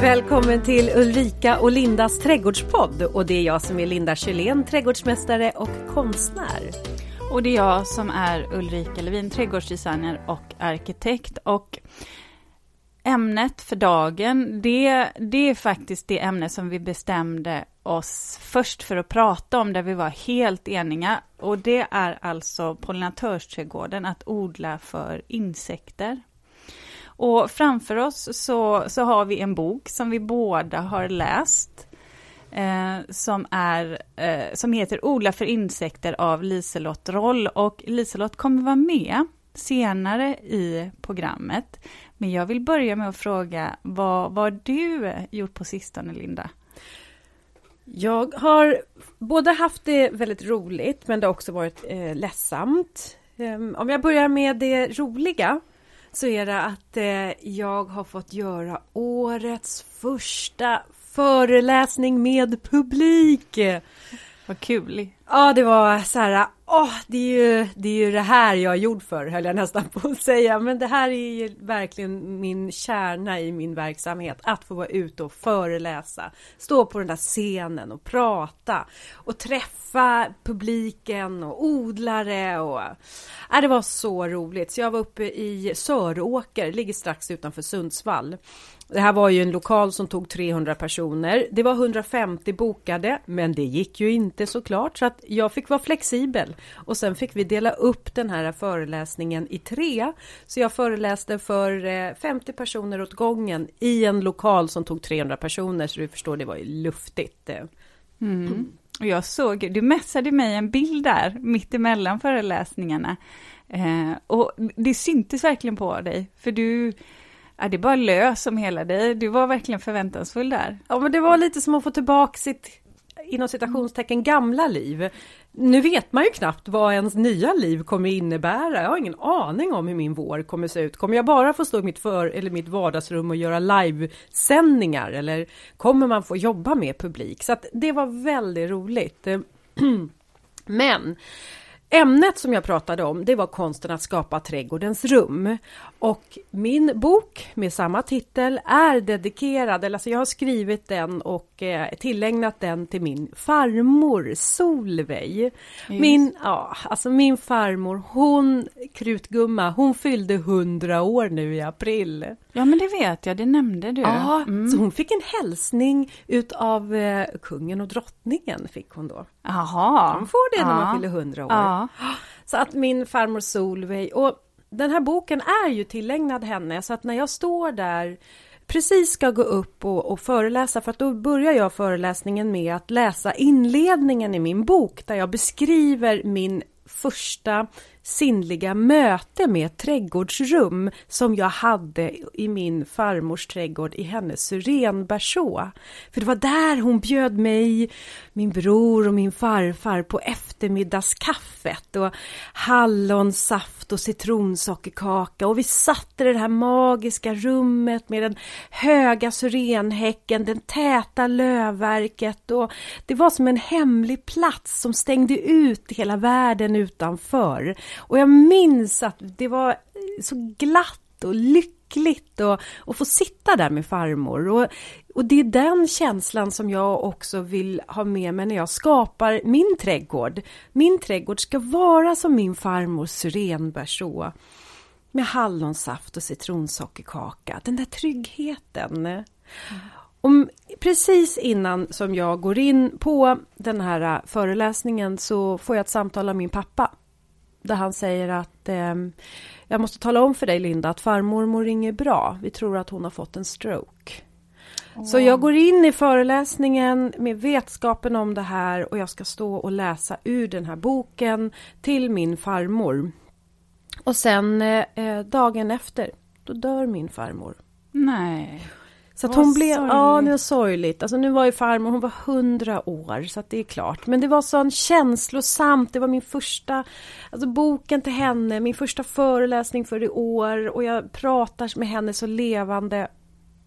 Välkommen till Ulrika och Lindas trädgårdspodd och det är jag som är Linda Kjellén, trädgårdsmästare och konstnär. Och det är jag som är Ulrika Levin, trädgårdsdesigner och arkitekt. Och ämnet för dagen, det, det är faktiskt det ämne som vi bestämde oss först för att prata om, där vi var helt eniga. Och det är alltså pollinatörsträdgården, att odla för insekter. Och framför oss så, så har vi en bok som vi båda har läst. Eh, som, är, eh, som heter Odla för insekter av Liselott Roll. Och Liselott kommer vara med senare i programmet. Men jag vill börja med att fråga, vad, vad har du gjort på sistone, Linda? Jag har både haft det väldigt roligt, men det har också varit eh, ledsamt. Ehm, om jag börjar med det roliga så är det att eh, jag har fått göra årets första föreläsning med publik. Vad kul! Ja, det var så här, åh, det är, ju, det är ju det här jag är gjord för, höll jag nästan på att säga. Men det här är ju verkligen min kärna i min verksamhet, att få vara ute och föreläsa, stå på den där scenen och prata och träffa publiken och odlare och... Äh, det var så roligt. Så jag var uppe i Söråker, ligger strax utanför Sundsvall. Det här var ju en lokal som tog 300 personer. Det var 150 bokade, men det gick ju inte såklart så att jag fick vara flexibel och sen fick vi dela upp den här föreläsningen i tre. Så jag föreläste för eh, 50 personer åt gången i en lokal som tog 300 personer, så du förstår, det var ju luftigt. Eh. Mm. Och jag såg, du messade mig en bild där, mitt emellan föreläsningarna. Eh, och det syntes verkligen på dig, för du Ja, det bara lös om hela dig. Du var verkligen förväntansfull där. Ja, men det var lite som att få tillbaka sitt inom citationstecken gamla liv. Nu vet man ju knappt vad ens nya liv kommer innebära. Jag har ingen aning om hur min vår kommer se ut. Kommer jag bara få stå i mitt, för, eller mitt vardagsrum och göra livesändningar eller kommer man få jobba med publik? Så att det var väldigt roligt. Men Ämnet som jag pratade om, det var konsten att skapa trädgårdens rum. Och min bok med samma titel är dedikerad, eller alltså jag har skrivit den och eh, tillägnat den till min farmor Solveig. Min, ja, alltså min farmor, hon, krutgumma, hon fyllde hundra år nu i april. Ja men det vet jag, det nämnde du. Ja, mm. så hon fick en hälsning utav eh, kungen och drottningen fick hon då. Jaha. Man får det när man fyller hundra år. Ja. Så att min farmor Solveig, och den här boken är ju tillägnad henne så att när jag står där precis ska gå upp och, och, föreläsa för att då börjar jag föreläsningen med att läsa inledningen i min bok där jag beskriver min första sinnliga möte med ett trädgårdsrum som jag hade i min farmors trädgård i hennes syrenberså. För det var där hon bjöd mig, min bror och min farfar på eftermiddagskaffet och hallonsaft och citronsockerkaka och vi satt i det här magiska rummet med den höga syrenhäcken, den täta lövverket och det var som en hemlig plats som stängde ut hela världen utanför. Och jag minns att det var så glatt och lyckligt och, och få sitta där med farmor. Och, och det är den känslan som jag också vill ha med mig när jag skapar min trädgård. Min trädgård ska vara som min farmors syrenbärså. Med hallonsaft och citronsockerkaka. Den där tryggheten. Mm. Och precis innan som jag går in på den här äh, föreläsningen så får jag ett samtal av min pappa där han säger att eh, jag måste tala om för dig Linda att farmor mår inget bra. Vi tror att hon har fått en stroke. Oh. Så jag går in i föreläsningen med vetskapen om det här och jag ska stå och läsa ur den här boken till min farmor. Och sen eh, dagen efter, då dör min farmor. Nej. Så att hon blev, sorgligt. ja det var sorgligt. Alltså nu var ju farmor, hon var hundra år så att det är klart. Men det var sån känslosamt, det var min första, alltså boken till henne, min första föreläsning för i år och jag pratar med henne så levande.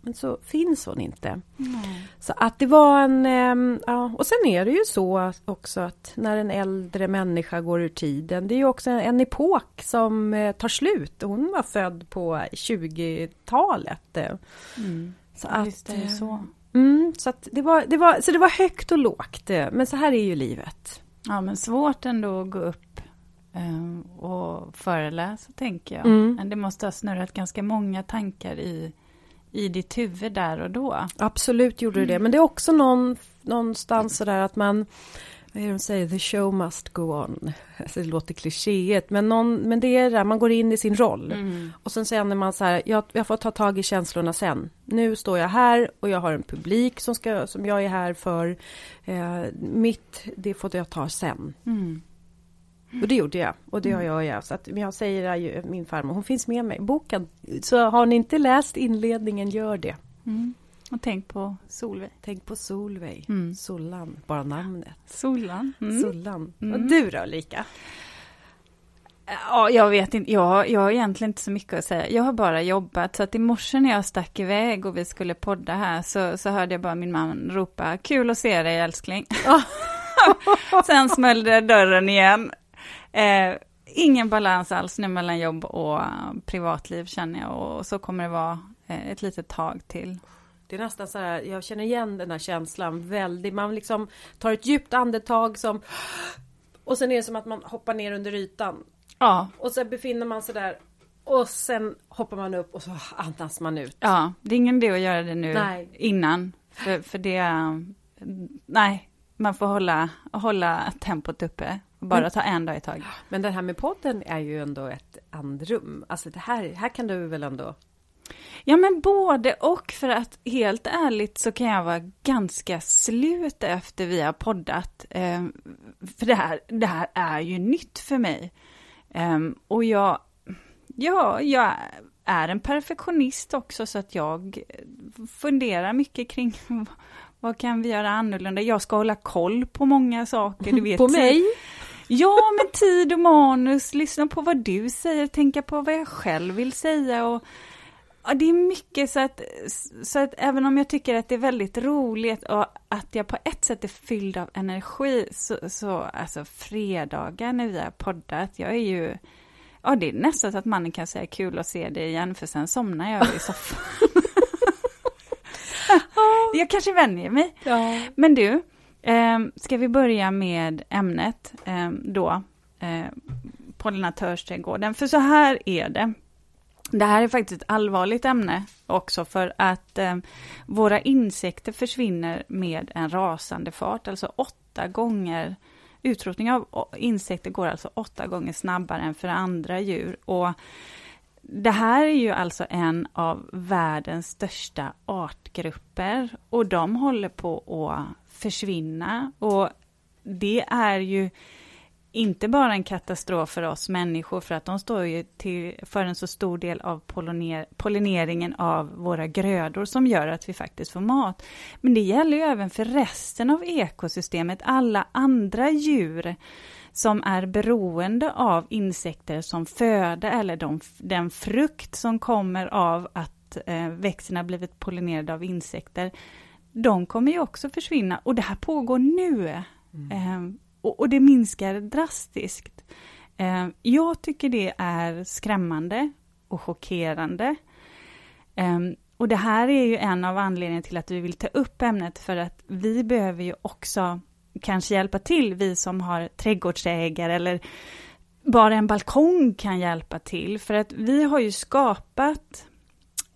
Men så finns hon inte. Mm. Så att det var en, ehm, ja och sen är det ju så också att när en äldre människa går ur tiden, det är ju också en epok som eh, tar slut. Hon var född på 20-talet. Mm. Så, att, det så. Mm, så, det var, det var, så det var högt och lågt, men så här är ju livet. Ja, men svårt ändå att gå upp um, och föreläsa, tänker jag. Mm. Men det måste ha snurrat ganska många tankar i, i ditt huvud där och då. Absolut gjorde det det, men det är också någon, någonstans sådär att man vad är det de säger? The show must go on. Alltså det låter klichéet, men, någon, men det är där man går in i sin roll. Mm. Och sen känner man så här, jag, jag får ta tag i känslorna sen. Nu står jag här och jag har en publik som, ska, som jag är här för. Eh, mitt, det får jag ta sen. Mm. Och det gjorde jag, och det mm. gör jag. Så att jag säger ju, min farmor, hon finns med mig. Boken, så har ni inte läst inledningen, gör det. Mm. Och tänk på Solveig. Tänk på Solveig. Mm. Sollan, bara namnet. Sollan. Mm. Sollan. Mm. Och du då, Lika? Ja, jag vet inte. Jag, jag har egentligen inte så mycket att säga. Jag har bara jobbat. Så att i morse när jag stack iväg och vi skulle podda här så, så hörde jag bara min man ropa kul att se dig älskling. Sen smällde dörren igen. Eh, ingen balans alls nu mellan jobb och privatliv känner jag och så kommer det vara eh, ett litet tag till. Det är nästan så här, jag känner igen den här känslan väldigt. Man liksom tar ett djupt andetag som och sen är det som att man hoppar ner under ytan. Ja. Och sen befinner man sig där och sen hoppar man upp och så andas man ut. Ja, det är ingen idé att göra det nu nej. innan. För, för det, nej, man får hålla, hålla tempot uppe. Bara men, ta en dag i taget. Men det här med podden är ju ändå ett andrum. Alltså det här, här kan du väl ändå Ja, men både och. För att helt ärligt så kan jag vara ganska slut efter vi har poddat. Eh, för det här, det här är ju nytt för mig. Eh, och jag, ja, jag är en perfektionist också så att jag funderar mycket kring vad kan vi göra annorlunda? Jag ska hålla koll på många saker. Du vet, på mig? Ja, med tid och manus, lyssna på vad du säger, tänka på vad jag själv vill säga och Ja, det är mycket så att, så att även om jag tycker att det är väldigt roligt och att jag på ett sätt är fylld av energi så, så alltså fredagar när vi har poddat, jag är ju, ja det är nästan så att mannen kan säga kul att se det igen för sen somnar jag i soffan. jag kanske vänjer mig. Ja. Men du, eh, ska vi börja med ämnet eh, då, eh, pollinatörsträdgården, för så här är det. Det här är faktiskt ett allvarligt ämne också för att eh, våra insekter försvinner med en rasande fart, alltså åtta gånger Utrotning av insekter går alltså åtta gånger snabbare än för andra djur. Och det här är ju alltså en av världens största artgrupper och de håller på att försvinna. Och det är ju inte bara en katastrof för oss människor, för att de står ju till, för en så stor del av polliner, pollineringen av våra grödor som gör att vi faktiskt får mat. Men det gäller ju även för resten av ekosystemet, alla andra djur som är beroende av insekter som föda eller de, den frukt som kommer av att eh, växterna blivit pollinerade av insekter. De kommer ju också försvinna och det här pågår nu. Mm. Och, och det minskar drastiskt. Eh, jag tycker det är skrämmande och chockerande. Eh, och det här är ju en av anledningarna till att vi vill ta upp ämnet, för att vi behöver ju också kanske hjälpa till, vi som har trädgårdsägare eller bara en balkong kan hjälpa till, för att vi har ju skapat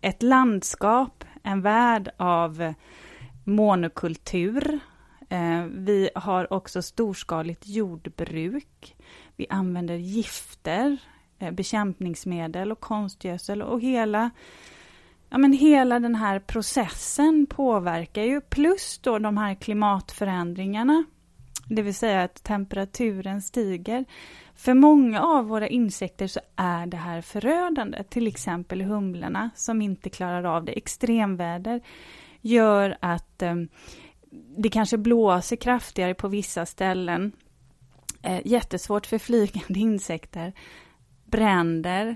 ett landskap, en värld av monokultur, Eh, vi har också storskaligt jordbruk. Vi använder gifter, eh, bekämpningsmedel och konstgödsel och hela Ja, men hela den här processen påverkar ju, plus då de här klimatförändringarna, det vill säga att temperaturen stiger. För många av våra insekter så är det här förödande, till exempel humlorna som inte klarar av det. Extremväder gör att eh, det kanske blåser kraftigare på vissa ställen. Eh, jättesvårt för flygande insekter. Bränder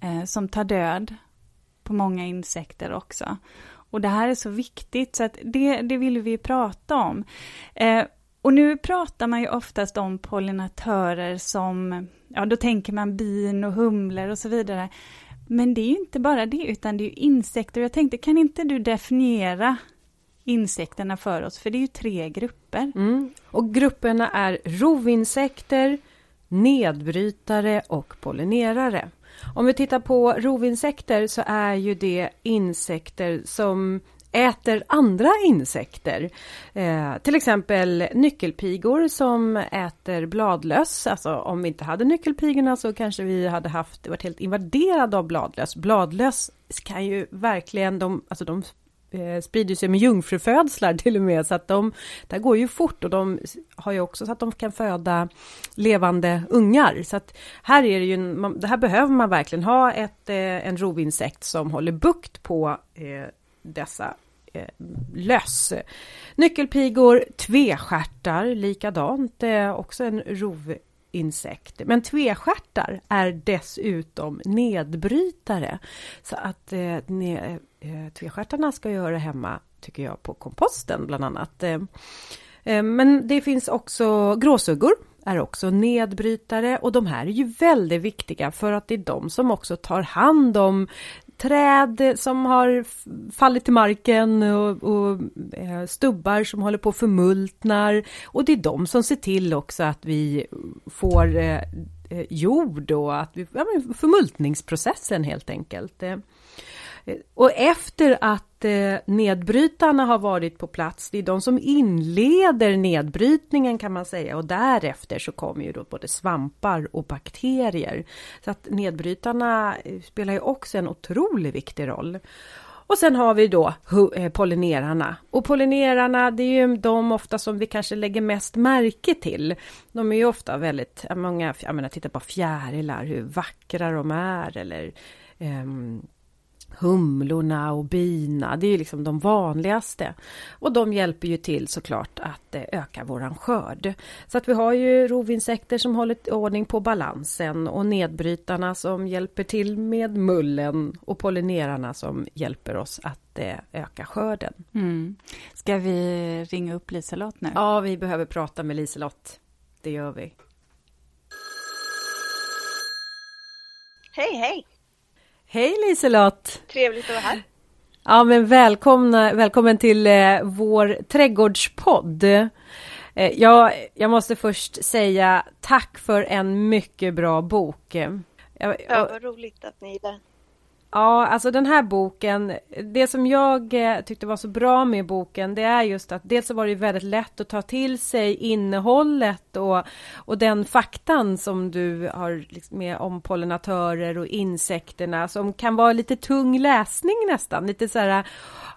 eh, som tar död på många insekter också. Och det här är så viktigt, så att det, det vill vi prata om. Eh, och nu pratar man ju oftast om pollinatörer som, ja då tänker man bin och humlor och så vidare. Men det är ju inte bara det, utan det är ju insekter. Jag tänkte, kan inte du definiera insekterna för oss? För det är ju tre grupper. Mm. Och grupperna är rovinsekter, nedbrytare och pollinerare. Om vi tittar på rovinsekter så är ju det insekter som äter andra insekter. Eh, till exempel nyckelpigor som äter bladlöss. Alltså om vi inte hade nyckelpigorna så kanske vi hade haft, varit helt invaderade av bladlöss. Bladlöss kan ju verkligen, de, alltså de eh, sprider sig med jungfrufödslar till och med så att de, det går ju fort och de har ju också så att de kan föda levande ungar. Så att här är det ju, man, det här behöver man verkligen ha ett, eh, en rovinsekt som håller bukt på eh, dessa eh, löss. Eh, nyckelpigor, tvestjärtar, likadant, eh, också en insekter Men tvestjärtar är dessutom nedbrytare. Så att eh, ne, eh, tvestjärtarna ska göra hemma, tycker jag, på komposten bland annat. Eh, eh, men det finns också gråsuggor är också nedbrytare och de här är ju väldigt viktiga för att det är de som också tar hand om träd som har fallit till marken och, och eh, stubbar som håller på att förmultnar. Och det är de som ser till också att vi får eh, eh jord och att vi, ja, förmultningsprocessen helt enkelt. Eh, och efter att eh, nedbrytarna har varit på plats, det är de som inleder nedbrytningen kan man säga och därefter så kommer ju då både svampar och bakterier. Så att nedbrytarna eh, spelar ju också en otroligt viktig roll. Och sen har vi då eh, pollinerarna. Och pollinerarna, det är ju de ofta som vi kanske lägger mest märke till. De är ju ofta väldigt, många, jag menar titta på fjärilar, hur vackra de är eller um, humlorna och bina, det är liksom de vanligaste. Och de hjälper ju till såklart att eh, öka våran skörd. Så att vi har ju rovinsekter som håller ordning på balansen och nedbrytarna som hjälper till med mullen och pollinerarna som hjälper oss att eh, öka skörden. Mm. Ska vi ringa upp Liselott nu? Ja, vi behöver prata med Liselott. Det gör vi. Hej, hej! Hej Liselott! Trevligt att vara här. Ja, men välkomna, välkommen till eh, vår trädgårdspodd. Eh, jag, jag måste först säga tack för en mycket bra bok. Jag, ja, vad roligt att ni gillar den. Ja, alltså den här boken, det som jag eh, tyckte var så bra med boken, det är just att dels så var det väldigt lätt att ta till sig innehållet och, och den faktan som du har liksom med om pollinatörer och insekterna som kan vara lite tung läsning nästan, lite så här,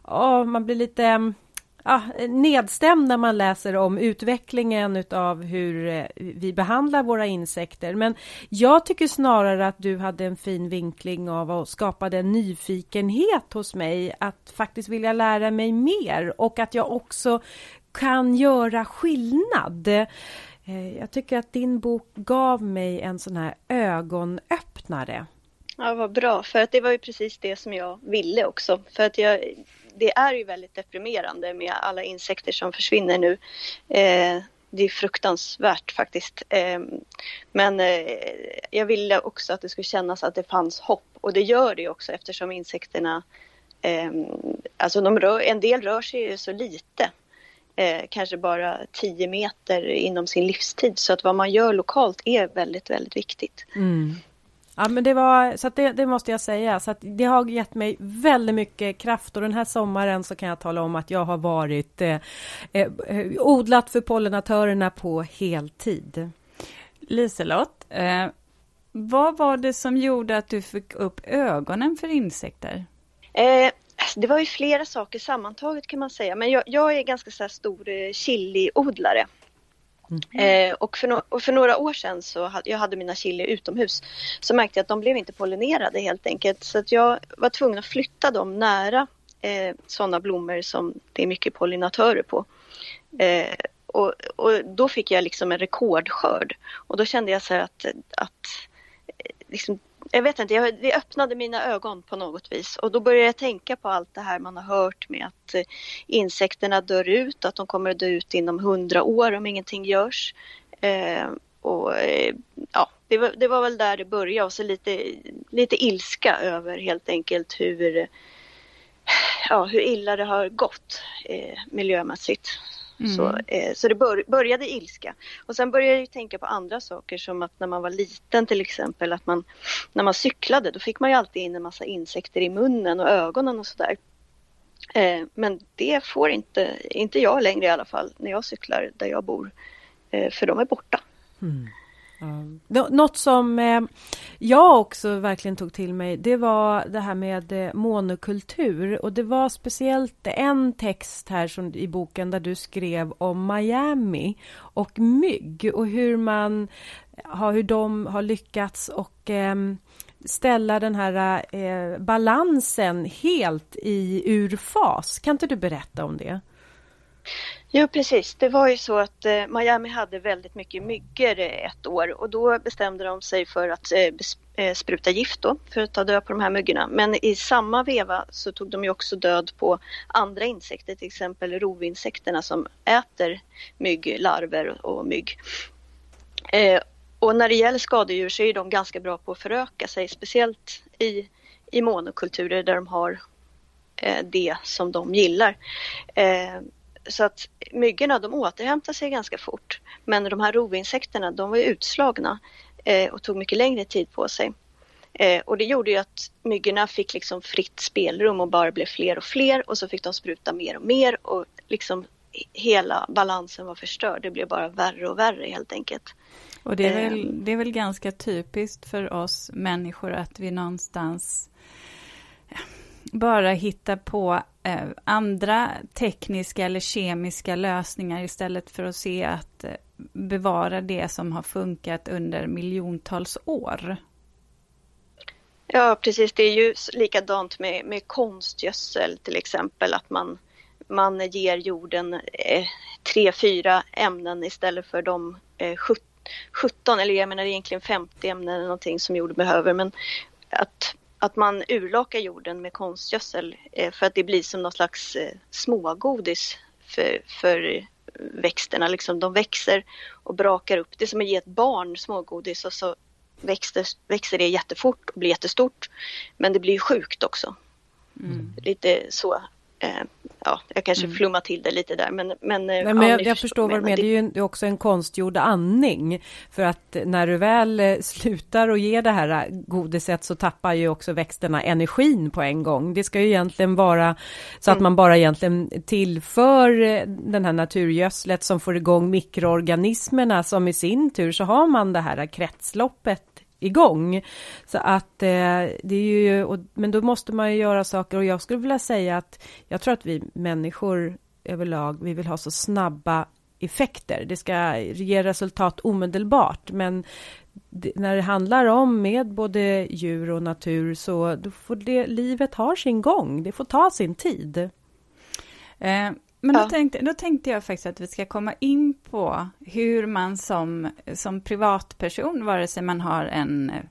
ja, man blir lite mm, ja, nedstämd när man läser om utvecklingen utav hur eh, vi behandlar våra insekter. Men jag tycker snarare att du hade en fin vinkling av och skapade en nyfikenhet hos mig att faktiskt vilja lära mig mer och att jag också kan göra skillnad. Eh, jag tycker att din bok gav mig en sån här ögonöppnare. Ja, vad bra, för att det var ju precis det som jag ville också. För att jag, det är ju väldigt deprimerande med alla insekter som försvinner nu. Eh, det är fruktansvärt faktiskt. Eh, men eh, jag ville också att det skulle kännas att det fanns hopp och det gör det också eftersom insekterna, eh, alltså de rör, en del rör sig ju så lite. Eh, kanske bara 10 meter inom sin livstid så att vad man gör lokalt är väldigt, väldigt viktigt. Mm. Ja men det var, så det, det, måste jag säga, så att det har gett mig väldigt mycket kraft och den här sommaren så kan jag tala om att jag har varit eh, eh, odlat för pollinatörerna på heltid. Liselott, eh, vad var det som gjorde att du fick upp ögonen för insekter? Eh, det var ju flera saker sammantaget kan man säga, men jag, jag är ganska så stor eh, chiliodlare. Mm. Eh, och, för no och, för några år sedan så hade jag hade mina chili utomhus så märkte jag att de blev inte pollinerade helt enkelt så att jag var tvungen att flytta dem nära eh, sådana blommor som det är mycket pollinatörer på. Eh, och, och, då fick jag liksom en rekordskörd och då kände jag så att, att eh, liksom, jag vet inte, jag, det öppnade mina ögon på något vis och då började jag tänka på allt det här man har hört med att eh, insekterna dör ut, att de kommer att dö ut inom hundra år om ingenting görs. Eh, och eh, ja, det var, det var väl där det började och så lite, lite ilska över helt enkelt hur, eh, ja, hur illa det har gått eh, miljömässigt. Mm. Så, eh, så det bör, började ilska. Och sen började jag tänka på andra saker som att när man var liten till exempel att man när man cyklade då fick man ju alltid in en massa insekter i munnen och ögonen och sådär. Eh, men det får inte, inte jag längre i alla fall när jag cyklar där jag bor. Eh, för de är borta. Mm. Något som eh, jag också verkligen tog till mig, det var det här med eh, monokultur. Och det var speciellt en text här som, i boken där du skrev om Miami och mygg och hur man eh, har, hur de har lyckats och eh, ställa den här eh, balansen helt i urfas. Kan inte du berätta om det? Jo precis, det var ju så att eh, Miami hade väldigt mycket myggor eh, ett år och då bestämde de sig för att eh, eh, spruta gift då för att ta död på de här myggorna. Men i samma veva så tog de ju också död på andra insekter, till exempel rovinsekterna som äter mygglarver och mygg. Eh, och när det gäller skadedjur så är de ganska bra på att föröka sig, speciellt i, i monokulturer där de har eh, det som de gillar. Eh, så att myggorna de återhämtar sig ganska fort. Men de här rovinsekterna de var utslagna eh, och tog mycket längre tid på sig. Eh, och det gjorde ju att myggorna fick liksom fritt spelrum och bara blev fler och fler och så fick de spruta mer och mer och liksom hela balansen var förstörd. Det blev bara värre och värre helt enkelt. Och det är väl, eh. det är väl ganska typiskt för oss människor att vi någonstans bara hitta på eh, andra tekniska eller kemiska lösningar istället för att se att eh, bevara det som har funkat under miljontals år. Ja, precis. Det är ju likadant med, med konstgödsel till exempel, att man, man ger jorden eh, tre, fyra ämnen istället för de eh, 17, eller jag menar egentligen 50 ämnen eller någonting som jorden behöver, men att att man urlakar jorden med konstgödsel eh, för att det blir som någon slags eh, smågodis för, för växterna. Liksom, de växer och brakar upp. Det är som att ge ett barn smågodis och så växer, växer det jättefort och blir jättestort. Men det blir sjukt också. Mm. Lite så ja, jag kanske mm. flummar till det lite där men... Men, Nej, men jag, jag förstår vad du menar, det är ju också en konstgjord andning. För att när du väl eh, slutar och ger det här eh, godiset så tappar ju också växterna energin på en gång. Det ska ju egentligen vara så mm. att man bara egentligen tillför den här naturgödslet som får igång mikroorganismerna som i sin tur så har man det här kretsloppet igång. Så att eh, det är ju, och, men då måste man ju göra saker och jag skulle vilja säga att jag tror att vi människor överlag, vi vill ha så snabba effekter. Det ska ge resultat omedelbart, men det, när det handlar om med både djur och natur så då får det, livet har sin gång. Det får ta sin tid. Eh, men ja. då, tänkte, då tänkte jag faktiskt att vi ska komma in på hur man som, som privatperson, vare sig man har en eh,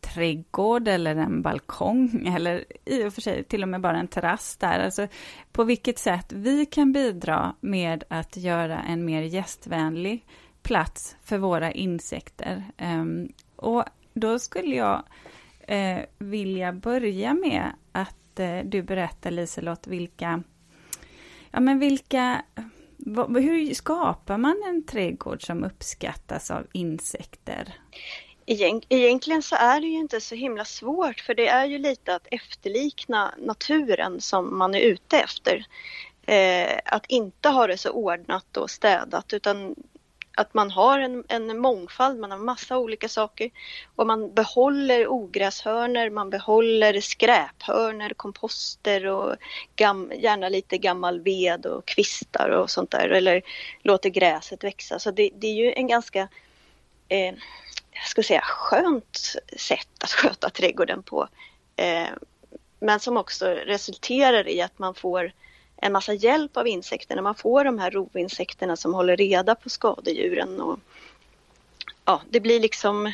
trädgård eller en balkong eller i och för sig till och med bara en terrass där. Alltså på vilket sätt vi kan bidra med att göra en mer gästvänlig plats för våra insekter. Um, och då skulle jag uh, vilja börja med att uh, du berättar Liselott vilka Ja, men vilka... Hur skapar man en trädgård som uppskattas av insekter? Egentligen så är det ju inte så himla svårt för det är ju lite att efterlikna naturen som man är ute efter. Eh, att inte ha det så ordnat och städat utan att man har en, en mångfald, man har massa olika saker och man behåller ogräshörnor, man behåller skräphörnor, komposter och gam, gärna lite gammal ved och kvistar och sånt där eller låter gräset växa. Så det, det är ju en ganska eh, jag ska säga skönt sätt att sköta trädgården på. Eh, men som också resulterar i att man får en massa hjälp av insekterna. Man får de här rovinsekterna som håller reda på skadedjuren. Och, ja, det blir liksom,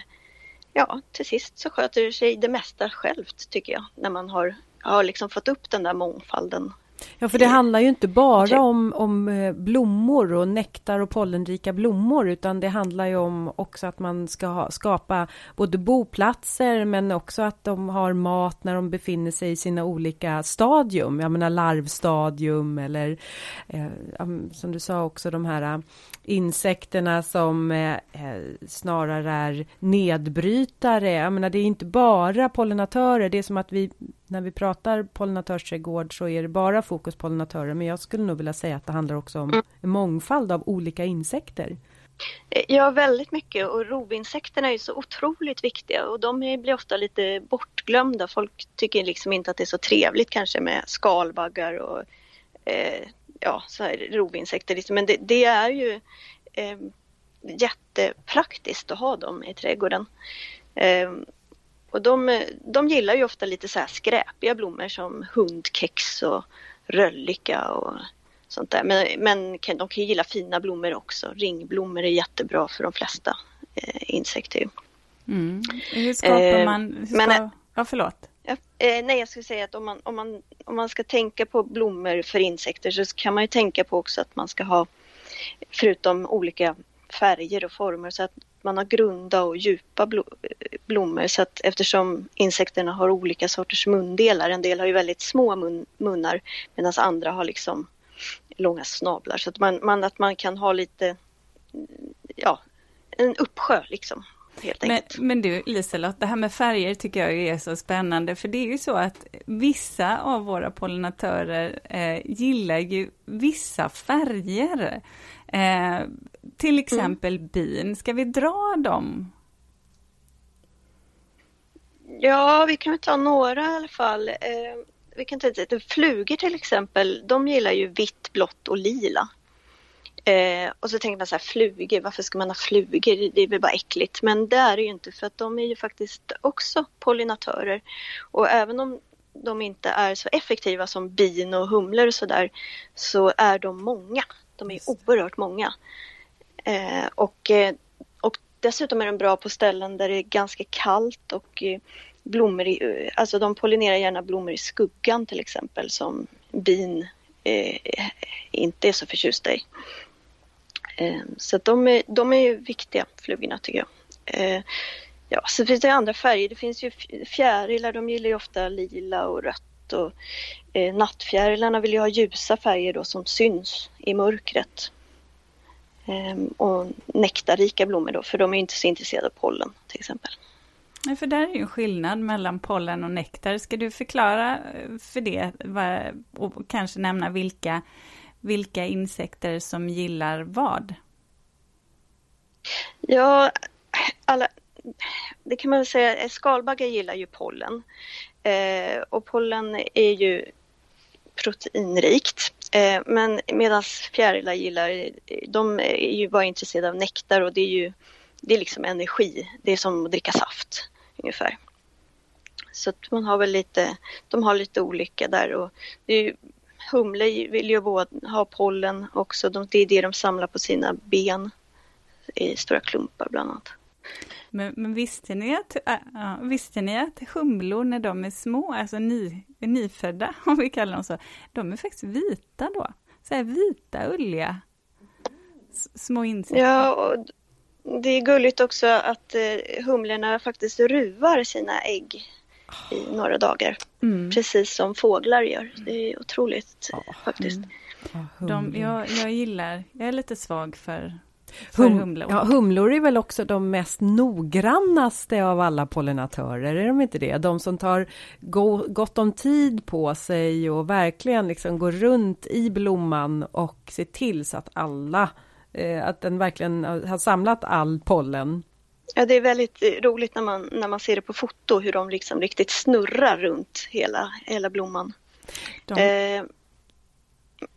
ja, till sist så sköter sig det mesta självt tycker jag, när man har, har liksom fått upp den där mångfalden Ja, för det handlar ju inte bara om, om eh, blommor och nektar och pollenrika blommor, utan det handlar ju om också att man ska ha, skapa både boplatser, men också att de har mat när de befinner sig i sina olika stadium. Jag menar larvstadium eller eh, som du sa också de här insekterna som eh, eh, snarare är nedbrytare. Jag menar, det är inte bara pollinatörer. Det är som att vi, när vi pratar pollinatörsträdgård så är det bara fokus pollinatörer. Men jag skulle nog vilja säga att det handlar också om en mångfald av olika insekter. Ja, väldigt mycket och rovinsekterna är ju så otroligt viktiga och de blir ofta lite bortglömda. Folk tycker liksom inte att det är så trevligt kanske med skalbaggar och eh, ja, så här rovinsekter. Liksom. Men det, det är ju eh, jättepraktiskt att ha dem i trädgården. Eh, och de, de gillar ju ofta lite så här skräpiga blommor som hundkex och röllika och sånt där. Men, men de kan gilla fina blommor också. Ringblommor är jättebra för de flesta eh, insekter. Mm. Hur skapar man... Hur ska, men, ja, förlåt. Eh, nej, jag skulle säga att om man, om, man, om man ska tänka på blommor för insekter så kan man ju tänka på också att man ska ha, förutom olika färger och former, så att man har grunda och djupa blommor. Så att eftersom insekterna har olika sorters mundelar, en del har ju väldigt små mun, munnar medan andra har liksom långa snablar. Så att man, man, att man kan ha lite, ja, en uppsjö liksom men, men, du Liselott, det här med färger tycker jag är så spännande, för det är ju så att vissa av våra pollinatörer eh, gillar ju vissa färger. Eh, till mm. exempel mm. bin, ska vi dra dem? Ja, vi kan ta några i alla fall. Eh, vi kan ta flugor till exempel, de gillar ju vitt, blått och lila. Eh, och så tänker man så här, flugor, varför ska man ha flugor? Det är väl bara äckligt. Men det är det ju inte för att de är ju faktiskt också pollinatörer. Och även om de inte är så effektiva som bin och humlor och sådär så är de många. De är oerhört många. Eh, och, eh, och dessutom är de bra på ställen där det är ganska kallt och eh, blommor i, alltså de pollinerar gärna blommor i skuggan till exempel som bin eh, inte är så förtjusta i. Ehm, så de är, de är ju viktiga, flugorna tycker jag. Ehm, ja, så finns det andra färger. Det finns ju fjärilar, de gillar ju ofta lila och rött. Och, eh, nattfjärilarna vill ju ha ljusa färger då som syns i mörkret. Ehm, och nektarrika blommor då, för de är inte så intresserade av pollen till exempel. Nej, för där är ju en skillnad mellan pollen och nektar. Ska du förklara eh, för det och kanske nämna vilka vilka insekter som gillar vad? Ja, alla, det kan man väl säga, skalbaggar gillar ju pollen. Eh, och pollen är ju proteinrikt. Eh, men medan fjärilar gillar, de är ju bara intresserade av nektar och det är ju det är liksom energi. Det är som att dricka saft ungefär. Så att man har väl lite, de har lite olika där och det är ju humle vill ju ha pollen också. det är det de samlar på sina ben i stora klumpar bland annat. Men, men visste, ni att, äh, visste ni att humlor när de är små, alltså ny, nyfödda om vi kallar dem så, de är faktiskt vita då? Så här vita, ulliga små insekter. Ja, och det är gulligt också att eh, humlorna faktiskt ruvar sina ägg i några dagar. Mm. Precis som fåglar gör. Det är otroligt ja. faktiskt. Mm. De, jag, jag gillar, jag är lite svag för hum, humlor. Ja, humlor är väl också de mest noggrannaste av alla pollinatörer, är de inte det? De som tar go, gott om tid på sig och verkligen liksom går runt i blomman och ser till så att alla, eh, att den verkligen har samlat all pollen Ja, det är väldigt roligt när man, när man ser det på foto hur de liksom riktigt snurrar runt hela, hela blomman. De... Eh,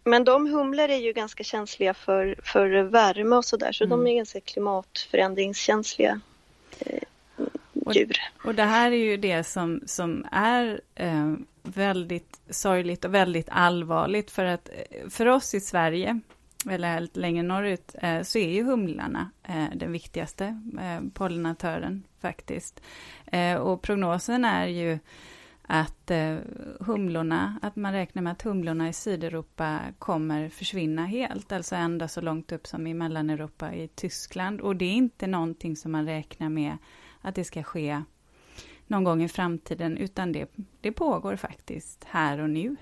men de humlor är ju ganska känsliga för, för värme och sådär så mm. de är ganska klimatförändringskänsliga eh, djur. Och, och, det här är ju det som, som är eh, väldigt sorgligt och väldigt allvarligt för att eh, för oss i Sverige eller lite längre norrut, eh, så är ju humlarna eh, den viktigaste eh, pollinatören faktiskt. Och prognosen är ju att eh, humlorna, att man räknar med att humlorna i Sydeuropa kommer försvinna helt, alltså ända så långt upp som i Mellaneuropa i Tyskland. Och det är inte någonting som man räknar med att det ska ske någon gång i framtiden, utan det, det pågår faktiskt här och nu.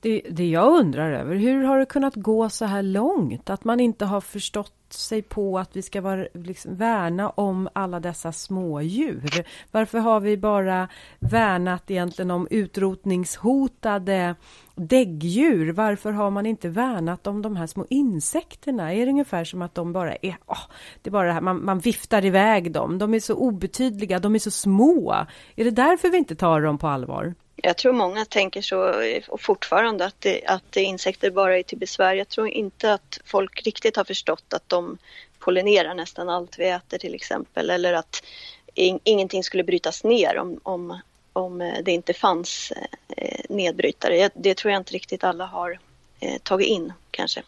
Det, det jag undrar över, hur har det kunnat gå så här långt? Att man inte har förstått sig på att vi ska vara, liksom, värna om alla dessa smådjur. Varför har vi bara värnat egentligen om utrotningshotade däggdjur? Varför har man inte värnat om de här små insekterna? Är det ungefär som att de bara är, oh, det är bara det här, man, man viftar iväg dem. De är så obetydliga, de är så små. Är det därför vi inte tar dem på allvar? Jag tror många tänker så och fortfarande att, det, att insekter bara är till besvär. Jag tror inte att folk riktigt har förstått att de pollinerar nästan allt vi äter till exempel eller att in, ingenting skulle brytas ner om, om, om det inte fanns eh, nedbrytare. Det tror jag inte riktigt alla har eh, tagit in kanske.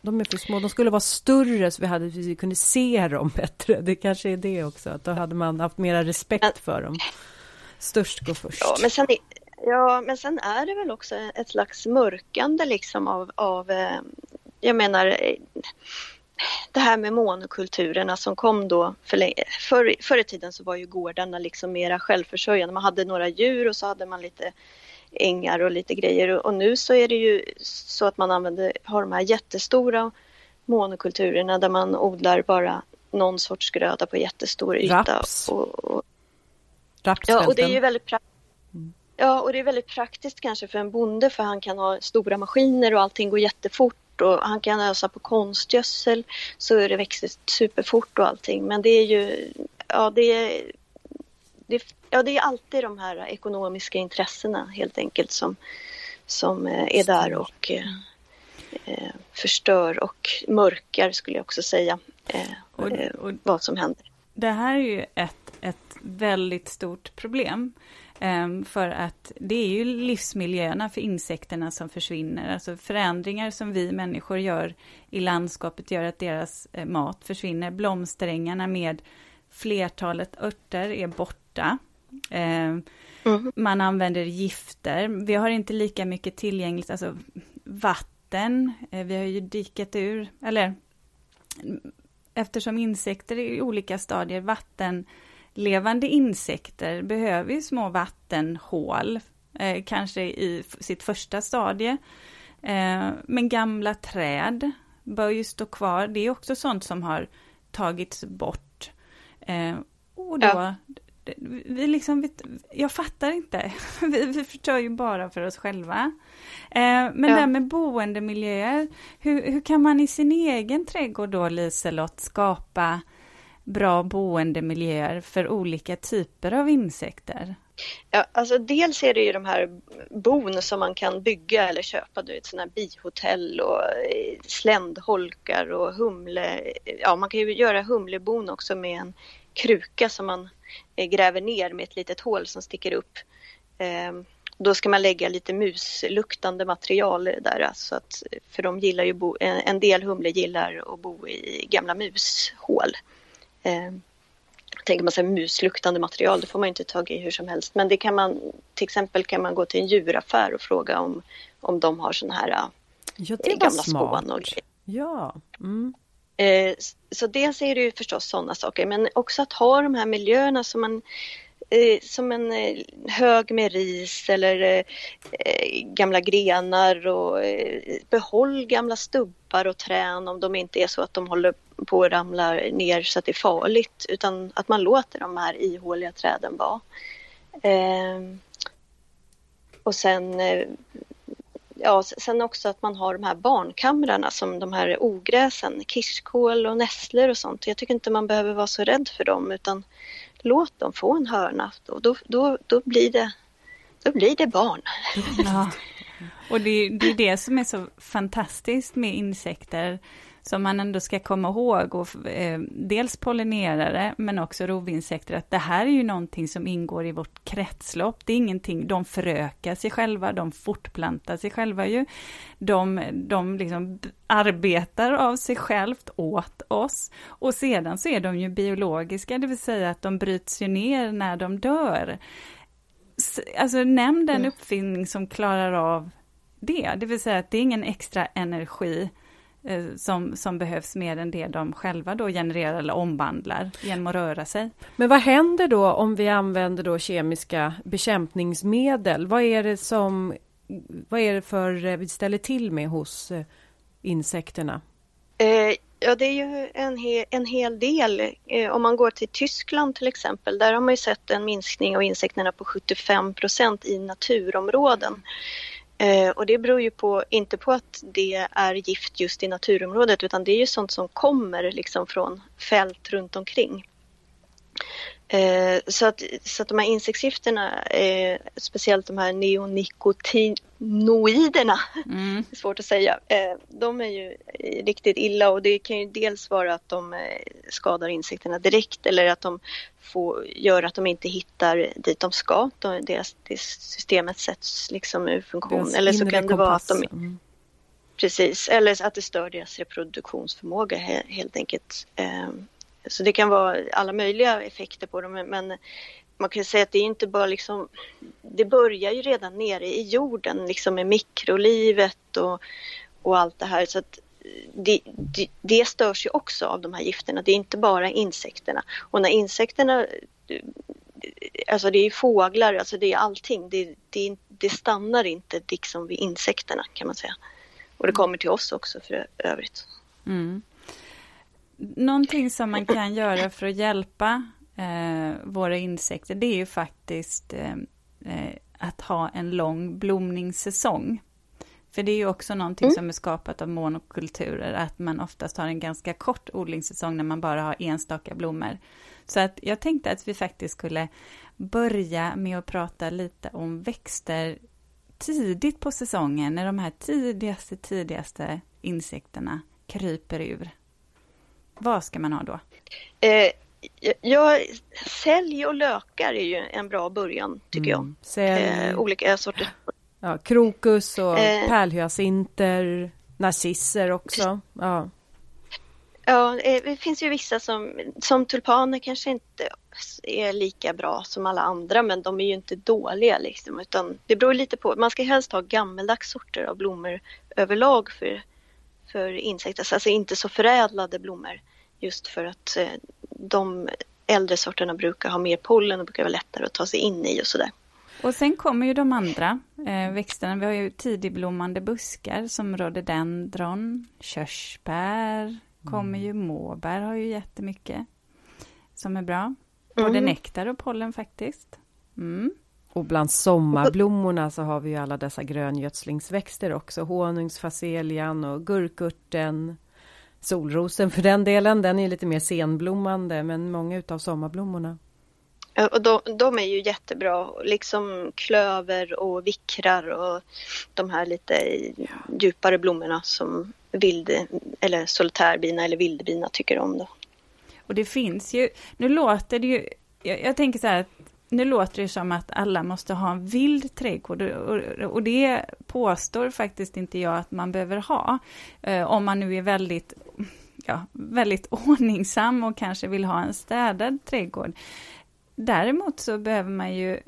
De är för små. De skulle vara större så vi, hade, vi kunde se dem bättre. Det kanske är det också, att då hade man haft mera respekt för dem. Störst går först. Ja, men sen, Ja, men sen är det väl också ett slags mörkande liksom av, av eh, jag menar, eh, det här med monokulturerna som kom då för, förr, förr i tiden så var ju gårdarna liksom mera självförsörjande. Man hade några djur och så hade man lite ängar och lite grejer och nu så är det ju så att man använder, har de här jättestora monokulturerna där man odlar bara någon sorts gröda på jättestor yta. Raps. Och, och, ja, och det är ju väldigt praktiskt Ja, och det är väldigt praktiskt kanske för en bonde för han kan ha stora maskiner och allting går jättefort och han kan ösa på konstgödsel så är det växer superfort och allting. Men det är ju, ja det är, det, ja, det är alltid de här ekonomiska intressena helt enkelt som, som eh, är där och eh, eh, förstör och mörkar skulle jag också säga eh, och, och, vad som händer. Det här är ju ett, ett väldigt stort problem. Ehm, för att det är ju livsmiljöerna för insekterna som försvinner. Alltså förändringar som vi människor gör i landskapet gör att deras eh, mat försvinner. Blomsterängarna med flertalet örter är borta. Mm. Man använder gifter. Vi har inte lika mycket tillgängligt, alltså vatten. Eh, vi har ju dikat ur, eller eftersom insekter är i olika stadier, vatten levande insekter behöver ju små vattenhål, eh, kanske i sitt första stadie. Eh, men gamla träd bör ju stå kvar. Det är också sånt som har tagits bort. Eh, och då, ja. vi liksom, vi, jag fattar inte. vi, vi förstör ju bara för oss själva. Eh, men ja. det med boendemiljöer, hur, hur kan man i sin egen trädgård då, Liselott, skapa bra boendemiljöer för olika typer av insekter? Ja, alltså dels är det ju de här bon som man kan bygga eller köpa, du vet sådana här bihotell och eh, sländholkar och humle. Ja, man kan ju göra humlebon också med en kruka som man eh, gräver ner med ett litet hål som sticker upp. Ehm, då ska man lägga lite musluktande material där, alltså att, för de gillar ju bo, en del humle gillar att bo i gamla mushål. Eh, tänker man sig musluktande material, det får man inte tag i hur som helst. Men det kan man, till exempel kan man gå till en djuraffär och fråga om, om de har sådana här ja, det gamla spån och Ja. Mm. Eh, så dels är det ju förstås sådana saker, men också att ha de här miljöerna som man eh, som en eh, hög med ris eller eh, eh, gamla grenar och behåll gamla stubbar och trän om de inte är så att de håller på att ramla ner så att det är farligt utan att man låter de här ihåliga träden vara. Ehm, och sen eh, ja, sen också att man har de här barnkamrarna som de här ogräsen, kirskål och nässlor och sånt. Jag tycker inte man behöver vara så rädd för dem utan låt dem få en hörna och då, då, då, blir, det, då blir det barn. Ja. Och det, det är det som är så fantastiskt med insekter som man ändå ska komma ihåg, och, eh, dels pollinerare men också rovinsekter, att det här är ju någonting som ingår i vårt kretslopp. Det är ingenting, de förökar sig själva, de fortplantar sig själva ju. De, de liksom arbetar av sig självt åt oss. Och sedan så är de ju biologiska, det vill säga att de bryts ju ner när de dör. alltså nämn den uppfinning som klarar av det, det vill säga att det är ingen extra energi som, som behövs mer än det de själva då genererar eller omvandlar genom att röra sig. Men vad händer då om vi använder då kemiska bekämpningsmedel? Vad är det som vad är det för eh, vi ställer till med hos eh, insekterna? Eh, ja, det är ju en, he en hel del. Eh, om man går till Tyskland till exempel, där har man ju sett en minskning av insekterna på 75 procent i naturområden. Eh, och det beror ju på, inte på att det är gift just i naturområdet utan det är ju sånt som kommer liksom från fält runt omkring. Eh, så, att, så att de här insektsgifterna, eh, speciellt de här neonikotinoiderna, mm. svårt att säga, eh, de är ju riktigt illa och det kan ju dels vara att de eh, skadar insekterna direkt eller att de får, gör att de inte hittar dit de ska. De, deras, det systemet sätts liksom ur funktion. Deras eller så kan det vara att de mm. Precis, eller att det stör deras reproduktionsförmåga helt enkelt. Så det kan vara alla möjliga effekter på dem men man kan säga att det är inte bara liksom, det börjar ju redan nere i jorden liksom med mikrolivet och, och allt det här så att det, det, det störs ju också av de här gifterna. Det är inte bara insekterna. Och när insekterna, alltså det är fåglar, alltså det är allting. Det, det, det stannar inte liksom vid insekterna kan man säga. Och det kommer till oss också för övrigt. Mm. Någonting som man kan göra för att hjälpa eh, våra insekter, det är ju faktiskt eh, eh, att ha en lång blomningssäsong. För det är ju också någonting mm. som är skapat av monokulturer, att man oftast har en ganska kort odlingssäsong när man bara har enstaka blommor. Så att jag tänkte att vi faktiskt skulle börja med att prata lite om växter tidigt på säsongen, när de här tidigaste, tidigaste insekterna kryper ur. Vad ska man ha då? Eh, ja, sälj och lökar är ju en bra början tycker mm. jag. Sälj. Eh, olika sorter. Ja, krokus och eh. pärlhyacinter, narcisser också. Ja. Ja, eh, det finns ju vissa som, som tulpaner kanske inte är lika bra som alla andra men de är ju inte dåliga liksom utan det beror lite på. Man ska helst ha gammeldags sorter av blommor överlag för för insekter, alltså inte så förädlade blommor. Just för att eh, de äldre sorterna brukar ha mer pollen och brukar vara lättare att ta sig in i och sådär. Och sen kommer ju de andra eh, växterna. Vi har ju tidigblommande buskar som rhododendron, körsbär, kommer ju måbär har ju jättemycket som är bra. Både mm. nektar och pollen faktiskt. Mm. Och bland sommarblommorna så har vi ju alla dessa gröngödslingsväxter också. Honungsfacelian och gurkurten. Solrosen för den delen, den är lite mer senblommande men många utav sommarblommorna. Och de, de, är ju jättebra, liksom klöver och vickrar och de här lite djupare blommorna som vild eller solitärbina eller vildbina tycker om. Då. Och det finns ju, nu låter det ju, jag, jag tänker så här att nu låter det som att alla måste ha en vild trädgård och det påstår faktiskt inte jag att man behöver ha. Eh, om man nu är väldigt, ja, väldigt ordningsam och kanske vill ha en städad trädgård. Däremot så behöver man ju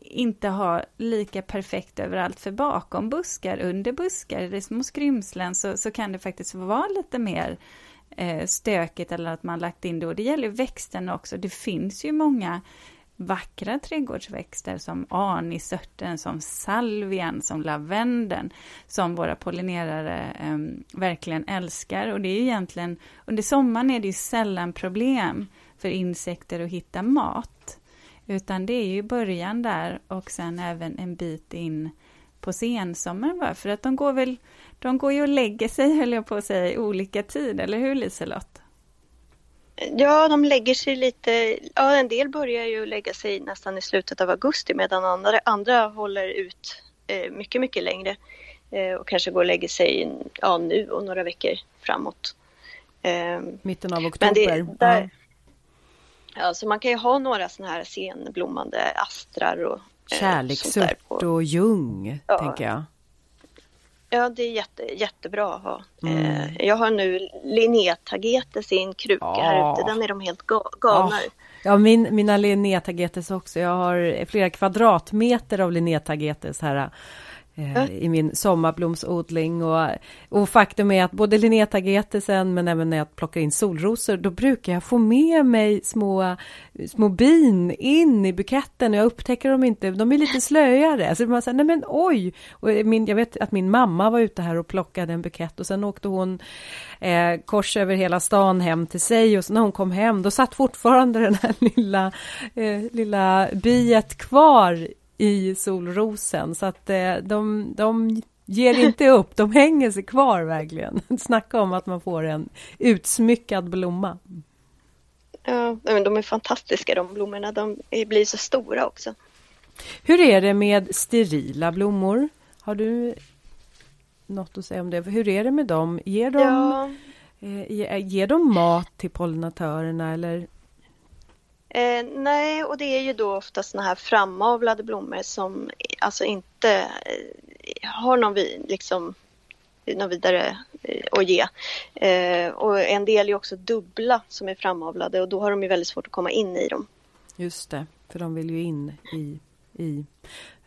inte ha lika perfekt överallt, för bakom buskar, under buskar, det är små skrymslen, så, så kan det faktiskt vara lite mer eh, stökigt eller att man lagt in det. Och det gäller växterna också. Det finns ju många vackra trädgårdsväxter som anisörten, som salvian, som lavendeln, som våra pollinerare eh, verkligen älskar. Och det är egentligen, under sommaren är det ju sällan problem för insekter att hitta mat. Utan det är ju början där och sen även en bit in på sensommaren. För att de går väl, de går ju och lägger sig, höll jag på att säga, i olika tid, eller hur Liselott? Ja, de lägger sig lite, ja en del börjar ju lägga sig nästan i slutet av augusti medan andra, andra håller ut eh, mycket, mycket längre eh, och kanske går och lägger sig ja, nu och några veckor framåt. Eh, Mitten av oktober? Det, där, ja. ja. så man kan ju ha några sådana här senblommande astrar och eh, Kärleksört och ljung, ja. tänker jag. Ja, det är jätte, jättebra att ha. Mm. Eh, jag har nu Linnetagetes i en kruka ja. här ute. Den är de helt ga galna ja. Ja, min, mina linnetagetes också. Jag har flera kvadratmeter av linnetagetes här eh, i min sommarblomsodling. Och, och faktum är att både linnetagetesen men även när jag plockar in solrosor, då brukar jag få med mig små, små bin in i buketten och jag upptäcker dem inte, de är lite slöjare. Så man säger, nej men oj! Och min, jag vet att min mamma var ute här och plockade en bukett och sen åkte hon eh, kors över hela stan hem till sig och så när hon kom hem, då satt fortfarande den här lilla, eh, lilla biet kvar i solrosen. Så att eh, de, de ger inte upp, de hänger sig kvar verkligen. Snacka om att man får en utsmyckad blomma. Ja, men de är fantastiska de blommorna, de blir så stora också. Hur är det med sterila blommor? Har du något att säga om det? Hur är det med dem? Ger de, ja. eh, ger de mat till pollinatörerna eller Eh, nej, och det är ju då ofta såna här framavlade blommor som alltså inte eh, har någon, liksom, någon vidare eh, att ge. Eh, och en del är också dubbla som är framavlade och då har de ju väldigt svårt att komma in i dem. Just det, för de vill ju in i, i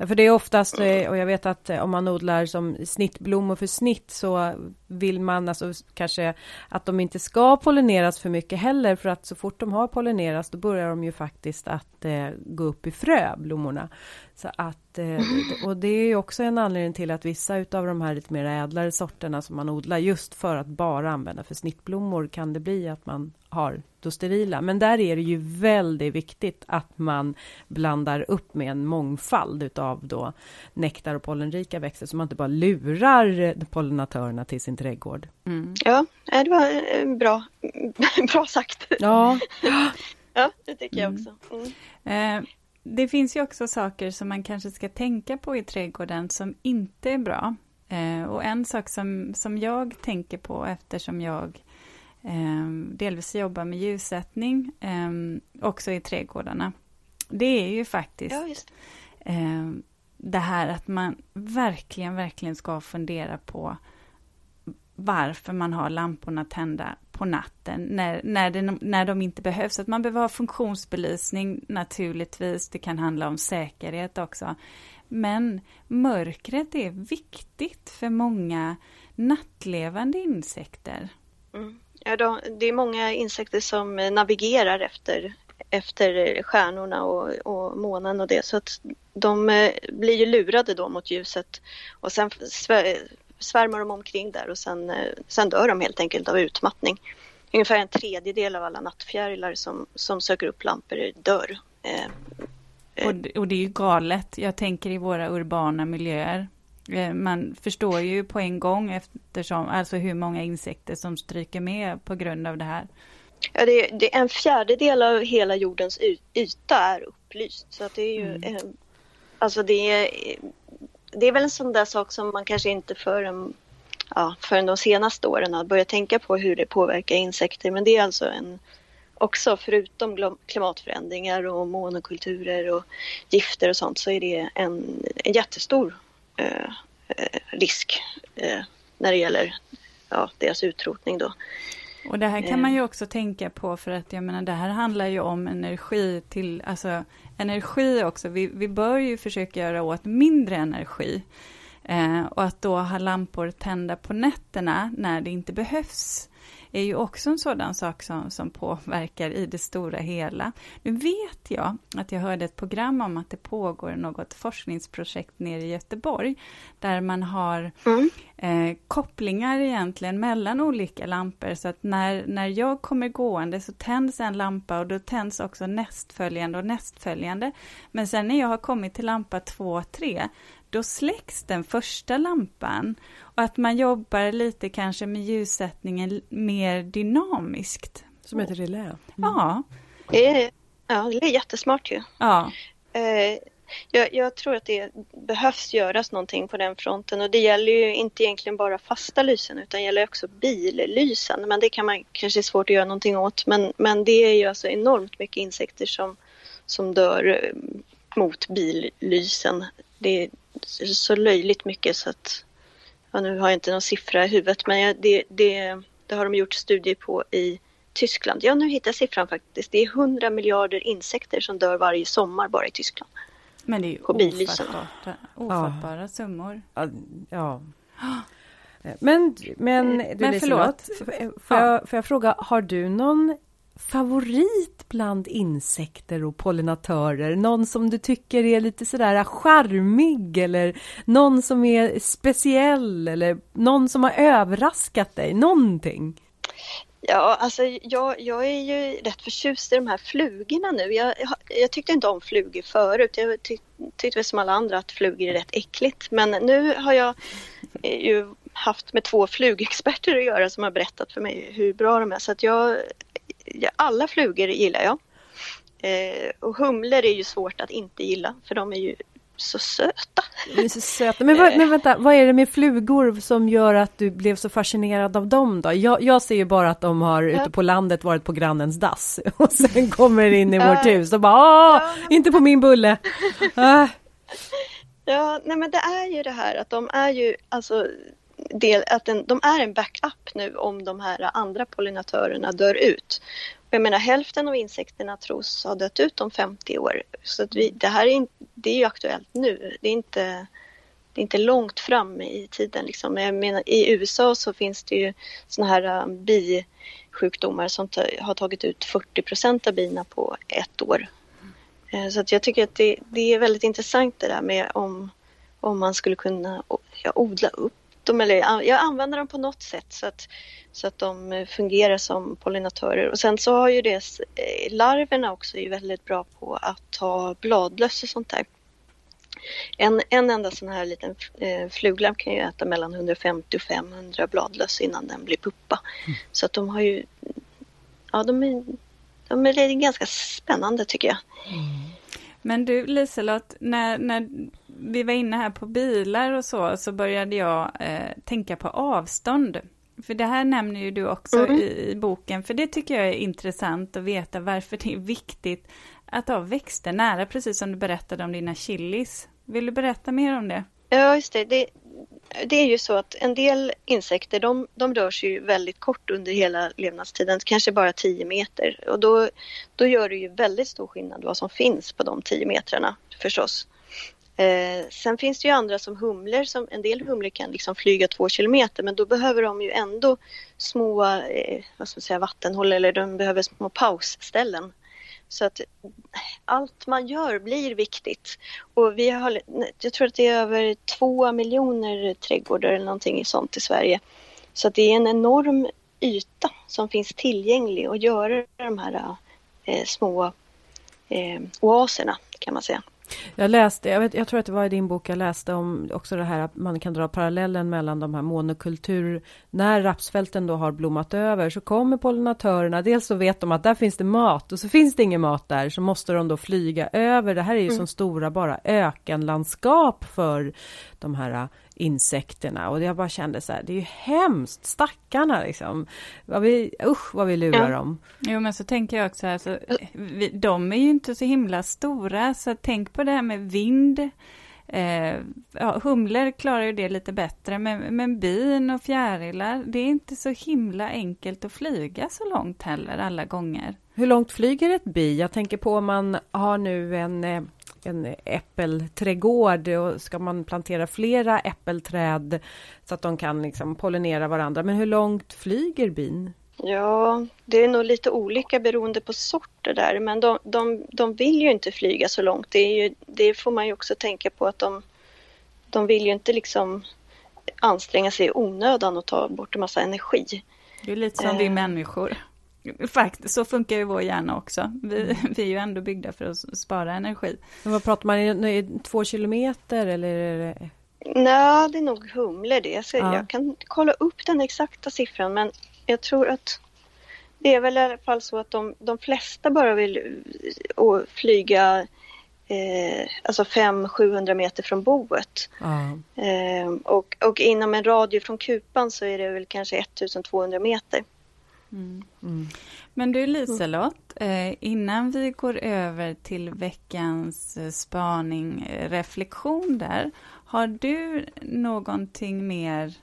för det är oftast, eh, och jag vet att eh, om man odlar som snittblommor för snitt så vill man alltså kanske att de inte ska pollineras för mycket heller för att så fort de har pollinerats då börjar de ju faktiskt att eh, gå upp i frö, blommorna. Så att, eh, och det är också en anledning till att vissa utav de här lite mer ädlare sorterna som man odlar just för att bara använda för snittblommor kan det bli att man har då sterila. Men där är det ju väldigt viktigt att man blandar upp med en mångfald utav då nektar och pollenrika växter så man inte bara lurar pollinatorerna till sin trädgård. Mm. Ja, det var bra, bra sagt. Ja. ja, det tycker jag också. Mm. Eh, det finns ju också saker som man kanske ska tänka på i trädgården som inte är bra. Eh, och en sak som, som jag tänker på eftersom jag eh, delvis jobbar med ljussättning eh, också i trädgårdarna. Det är ju faktiskt ja. Eh, det här att man verkligen, verkligen ska fundera på varför man har lamporna tända på natten när, när, det, när de inte behövs. Att man behöver ha funktionsbelysning naturligtvis. Det kan handla om säkerhet också. Men mörkret är viktigt för många nattlevande insekter. Mm. Ja, då, det är många insekter som navigerar efter, efter stjärnorna och, och månen och det så att de eh, blir ju lurade då mot ljuset och sen svärmar de omkring där och sen, eh, sen dör de helt enkelt av utmattning. Ungefär en tredjedel av alla nattfjärilar som, som söker upp lampor dör. Eh, och, och det är ju galet. Jag tänker i våra urbana miljöer. Man förstår ju på en gång eftersom, alltså hur många insekter som stryker med på grund av det här. Ja, det är, det en fjärdedel av hela jordens yta är upplyst. Så att det är ju, mm. alltså det är det är väl en sån där sak som man kanske inte förrän, ja, förrän de senaste åren har börjat tänka på hur det påverkar insekter. Men det är alltså en, också förutom klimatförändringar och monokulturer och gifter och sånt så är det en, en jättestor eh, eh, risk eh, när det gäller ja, deras utrotning då. Och det här kan man ju också tänka på för att jag menar det här handlar ju om energi till, alltså energi också. Vi, vi bör ju försöka göra åt mindre energi. Eh, och att då ha lampor tända på nätterna när det inte behövs är ju också en sådan sak som, som påverkar i det stora hela. Nu vet jag att jag hörde ett program om att det pågår något forskningsprojekt nere i Göteborg där man har mm. eh, kopplingar egentligen mellan olika lampor så att när, när jag kommer gående så tänds en lampa och då tänds också nästföljande och nästföljande. Men sen när jag har kommit till lampa 2, 3 då släcks den första lampan. Och att man jobbar lite kanske med ljussättningen mer dynamiskt. Som ett relä? Mm. Ja. Det är, ja, det är jättesmart ju. Ja. Eh, jag, jag, tror att det behövs göras någonting på den fronten och det gäller ju inte egentligen bara fasta lysen utan det gäller också billysen. Men det kan man kanske är svårt att göra någonting åt. Men, men det är ju alltså enormt mycket insekter som, som dör eh, mot billysen. Det, så löjligt mycket så att ja, nu har jag inte någon siffra i huvudet men det, det, det har de gjort studier på i Tyskland. Ja, nu hittar jag siffran faktiskt. Det är 100 miljarder insekter som dör varje sommar bara i Tyskland. Men det är ju ofattbara, ofattbara summor. Ja. Men, men du men förlåt. Får, jag, får jag fråga, har du någon favorit bland insekter och pollinatörer? Någon som du tycker är lite sådär charmig eller någon som är speciell eller någon som har överraskat dig? Någonting? Ja, alltså jag, jag är ju rätt förtjust i de här flugorna nu. Jag, jag, jag tyckte inte om flugor förut. Jag tyck, tyckte som alla andra att flugor är rätt äckligt. Men nu har jag eh, ju haft med två flugexperter att göra som har berättat för mig hur bra de är. Så att jag, alla flugor gillar jag. Eh, och humlor är ju svårt att inte gilla för de är ju så söta. De är så söta. Men, vad, men vänta, vad är det med flugor som gör att du blev så fascinerad av dem då? Jag, jag ser ju bara att de har ja. ute på landet varit på grannens dass och sen kommer in i ja. vårt hus och bara Åh, ja. inte på min bulle! Ah. Ja, nej men det är ju det här att de är ju alltså del, att den, de är en backup nu om de här andra pollinatörerna dör ut. Jag menar hälften av insekterna tros ha dött ut om 50 år. Så att vi, det här är, det är ju aktuellt nu. Det är inte, det är inte långt fram i tiden. Liksom. Jag menar, I USA så finns det ju såna här um, bisjukdomar som har tagit ut 40 procent av bina på ett år. Eh, så att jag tycker att det, det, är väldigt intressant det där med om, om man skulle kunna ja, odla upp dem eller jag använder dem på något sätt så att, så att de fungerar som pollinatörer. Och sen så har ju det, eh, larverna också är väldigt bra på att ta bladlöss och sånt där. En, en enda sån här liten eh, kan ju äta mellan 150 och 500 bladlöss innan den blir puppa. Mm. Så att de har ju, ja de är, de är ganska spännande tycker jag. Mm. Men du Liselott, när, när vi var inne här på bilar och så, så började jag eh, tänka på avstånd. För det här nämner ju du också mm. i, i, boken, för det tycker jag är intressant att veta varför det är viktigt att ha växter nära, precis som du berättade om dina chilis. Vill du berätta mer om det? Ja, just det. det det är ju så att en del insekter de, de rör sig ju väldigt kort under hela levnadstiden, kanske bara 10 meter. Och då, då gör det ju väldigt stor skillnad vad som finns på de 10 metrarna förstås. Eh, sen finns det ju andra som humlor, som, en del humlor kan liksom flyga två kilometer men då behöver de ju ändå små eh, vad ska man säga, vattenhål eller de behöver små pausställen. Så att allt man gör blir viktigt. Och vi har, jag tror att det är över två miljoner trädgårdar eller någonting sånt i Sverige. Så att det är en enorm yta som finns tillgänglig att göra de här eh, små eh, oaserna kan man säga. Jag läste, jag, vet, jag tror att det var i din bok jag läste om också det här att man kan dra parallellen mellan de här monokultur, när rapsfälten då har blommat över så kommer pollinatörerna, dels så vet de att där finns det mat och så finns det ingen mat där så måste de då flyga över, det här är ju mm. som stora bara ökenlandskap för de här insekterna och jag bara kände så här, det är ju hemskt, stackarna liksom. Vad vi, usch vad vi lurar ja. dem. Jo men så tänker jag också, alltså, vi, de är ju inte så himla stora, så tänk på det här med vind. Eh, ja, humlor klarar ju det lite bättre, men, men bin och fjärilar, det är inte så himla enkelt att flyga så långt heller alla gånger. Hur långt flyger ett bi? Jag tänker på om man har nu en eh, en äppelträdgård och ska man plantera flera äppelträd så att de kan liksom pollinera varandra. Men hur långt flyger bin? Ja, det är nog lite olika beroende på sorter där, men de, de, de vill ju inte flyga så långt. Det, är ju, det får man ju också tänka på att de, de vill ju inte liksom anstränga sig i onödan och ta bort en massa energi. Det är lite som eh. vi människor. Faktiskt, så funkar ju vår hjärna också. Vi, mm. vi är ju ändå byggda för att spara energi. Men vad pratar man i, två kilometer eller? Är det... Nej, det är nog humlor det. Så ja. Jag kan kolla upp den exakta siffran men jag tror att det är väl i alla fall så att de, de flesta bara vill och flyga eh, alltså 500-700 meter från boet. Ja. Eh, och, och inom en radie från kupan så är det väl kanske 1200 meter. Mm. Mm. Men du Liselott, eh, innan vi går över till veckans eh, spaning, eh, reflektion där. Har du någonting mer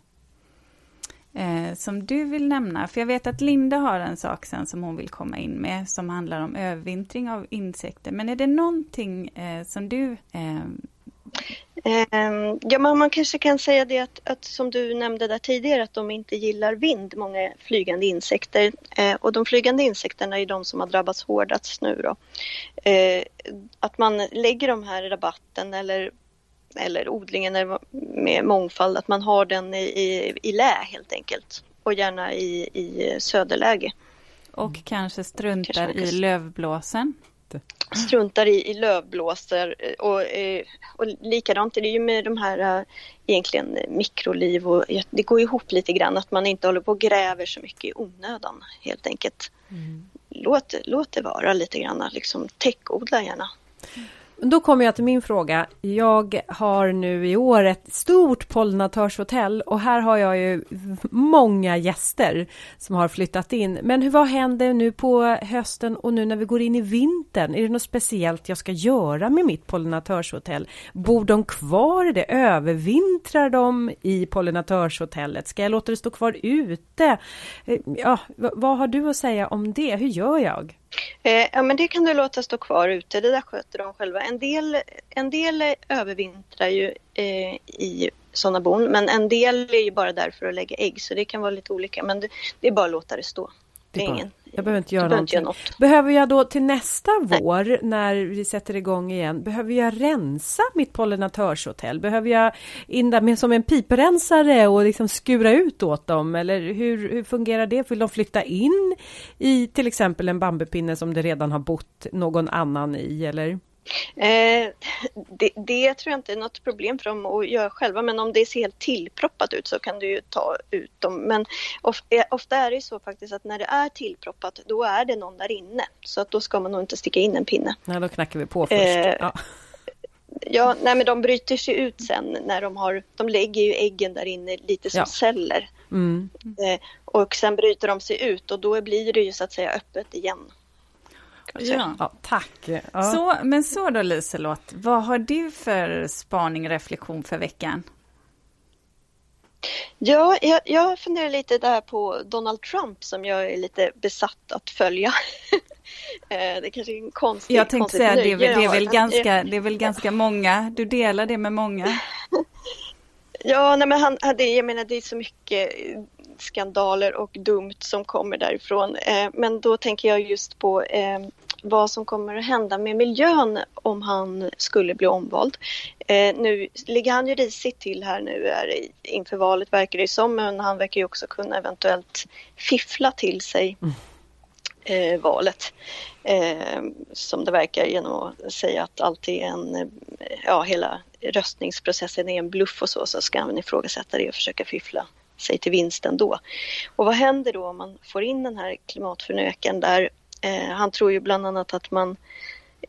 eh, som du vill nämna? För jag vet att Linda har en sak sen som hon vill komma in med som handlar om övervintring av insekter. Men är det någonting eh, som du eh, ja, men man kanske kan säga det att, att, som du nämnde där tidigare att de inte gillar vind, många flygande insekter. Eh, och de flygande insekterna är de som har drabbats hårdast nu då. Eh, att man lägger de här rabatten eller, eller odlingen med mångfald, att man har den i, i, i lä helt enkelt. Och gärna i, i söderläge. Och kanske struntar kanske i lövblåsen? Struntar i, i lövblåsor och, eh, och likadant är det ju med de här eh, egentligen mikroliv och det går ihop lite grann att man inte håller på och gräver så mycket i onödan helt enkelt. Mm. Låt, låt det vara lite grann, liksom täckodla gärna. Då kommer jag till min fråga. Jag har nu i år ett stort pollinatörshotell och här har jag ju många gäster som har flyttat in. Men hur, vad händer nu på hösten och nu när vi går in i vintern? Är det något speciellt jag ska göra med mitt pollinatörshotell? Bor de kvar i det? Övervintrar de i pollinatörshotellet? Ska jag låta det stå kvar ute? Eh, ja, vad har du att säga om det? Hur gör jag? Eh, ja, men det kan du låta stå kvar ute, det där sköter de själva. En del, en del övervintrar ju eh, i sådana bon, men en del är ju bara där för att lägga ägg, så det kan vara lite olika. Men det, det är bara att låta det stå. Det är ingen, jag behöver inte göra, någonting. Göra något. Behöver jag då till nästa Nej. vår när vi sätter igång igen, behöver jag rensa mitt pollinatörshotell? Behöver jag in där med som en piprensare och liksom skura ut åt dem? Eller hur, hur fungerar det? Vill de flytta in i till exempel en bambupinne som det redan har bott någon annan i? Eller? Eh, det, det, tror jag inte är något problem för dem att göra själva men om det ser helt tillproppat ut så kan du ju ta ut dem. Men of, eh, ofta är det ju så faktiskt att när det är tillproppat då är det någon där inne så att då ska man nog inte sticka in en pinne. Nej, då knackar vi på först. Eh, ja. ja, nej men de bryter sig ut sen när de har, de lägger ju äggen där inne lite som ja. celler. Mm. Eh, och sen bryter de sig ut och då blir det ju så att säga öppet igen. Ja. ja. tack. Ja. Så, men så då Liselott, vad har du för spaning och reflektion för veckan? Ja, jag, jag funderar lite där på Donald Trump som jag är lite besatt att följa. Eh, det är kanske är en konstig Jag tänkte säga, det är, väl, det, är väl ganska, det är väl ganska många, du delar det med många? ja, nej men han, det, jag menar det är så mycket skandaler och dumt som kommer därifrån. Eh, men då tänker jag just på eh, vad som kommer att hända med miljön om han skulle bli omvald. Eh, nu ligger han ju risigt till här nu är, inför valet verkar det som, men han verkar ju också kunna eventuellt fiffla till sig mm. eh, valet. Eh, som det verkar genom att säga att allt är en, ja hela röstningsprocessen är en bluff och så, så ska han ifrågasätta det och försöka fiffla sig till vinst ändå. Och vad händer då om man får in den här klimatförnöken där eh, han tror ju bland annat att man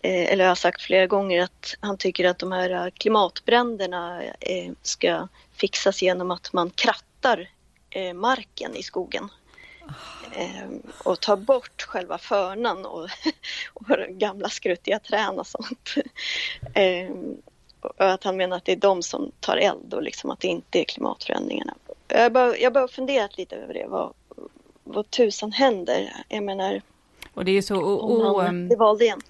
eh, eller jag har sagt flera gånger att han tycker att de här eh, klimatbränderna eh, ska fixas genom att man krattar eh, marken i skogen. Eh, och tar bort själva förnan och, och gamla skruttiga träd och sånt. Eh, och att han menar att det är de som tar eld och liksom att det inte är klimatförändringarna. Jag har bara, jag bara funderat lite över det. Vad, vad tusan händer? Jag menar... Och det är så... O, han blir vald igen.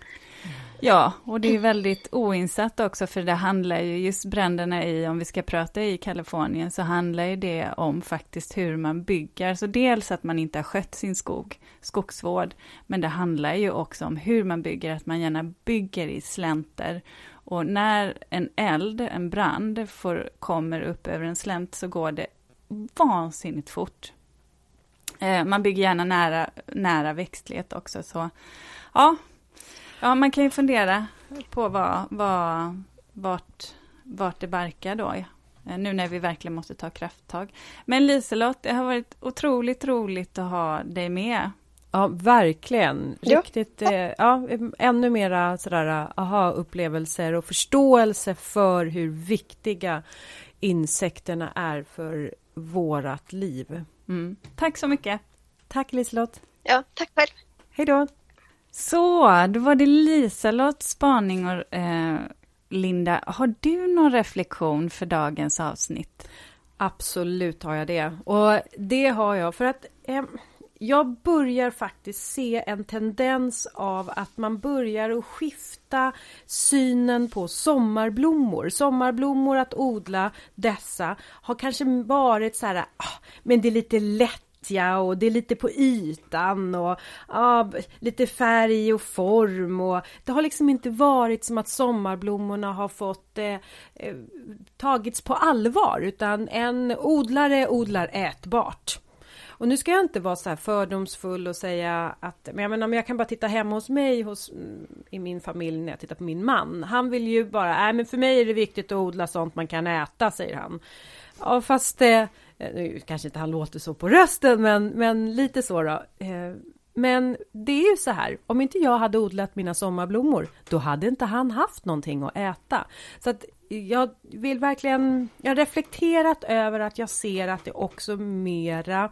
Ja, och det är väldigt oinsatt också, för det handlar ju just bränderna i, om vi ska prata i Kalifornien, så handlar ju det om faktiskt hur man bygger. Så dels att man inte har skött sin skog, skogsvård, men det handlar ju också om hur man bygger, att man gärna bygger i slänter och när en eld, en brand, får, kommer upp över en slänt så går det vansinnigt fort. Eh, man bygger gärna nära, nära växtlighet också. Så ja, ja, man kan ju fundera på vad, vad, vart, vart det barkar då. Eh, nu när vi verkligen måste ta krafttag. Men Liselott, det har varit otroligt roligt att ha dig med Ja, verkligen. Riktigt, ja. Eh, ja, ännu mera sådär aha-upplevelser och förståelse för hur viktiga insekterna är för vårat liv. Mm. Tack så mycket. Tack Liselott. Ja, tack själv. Hej då. Så, då var det Liselotts spaning och eh, Linda, har du någon reflektion för dagens avsnitt? Absolut har jag det. Och det har jag för att eh, jag börjar faktiskt se en tendens av att man börjar att skifta synen på sommarblommor. Sommarblommor, att odla dessa, har kanske varit så här, ah, men det är lite lätt och det är lite på ytan och ja, lite färg och form och det har liksom inte varit som att sommarblommorna har fått eh, eh tagits på allvar utan en odlare odlar ätbart. Och nu ska jag inte vara så här fördomsfull och säga att, men jag menar, men jag kan bara titta hemma hos mig hos, mm, i min familj när jag tittar på min man. Han vill ju bara, nej men för mig är det viktigt att odla sånt man kan äta, säger han. Ja, fast det, eh, nu kanske inte han låter så på rösten, men, men lite så då. Eh, men det är ju så här, om inte jag hade odlat mina sommarblommor, då hade inte han haft någonting att äta. Så att jag vill verkligen, jag har reflekterat över att jag ser att det också mera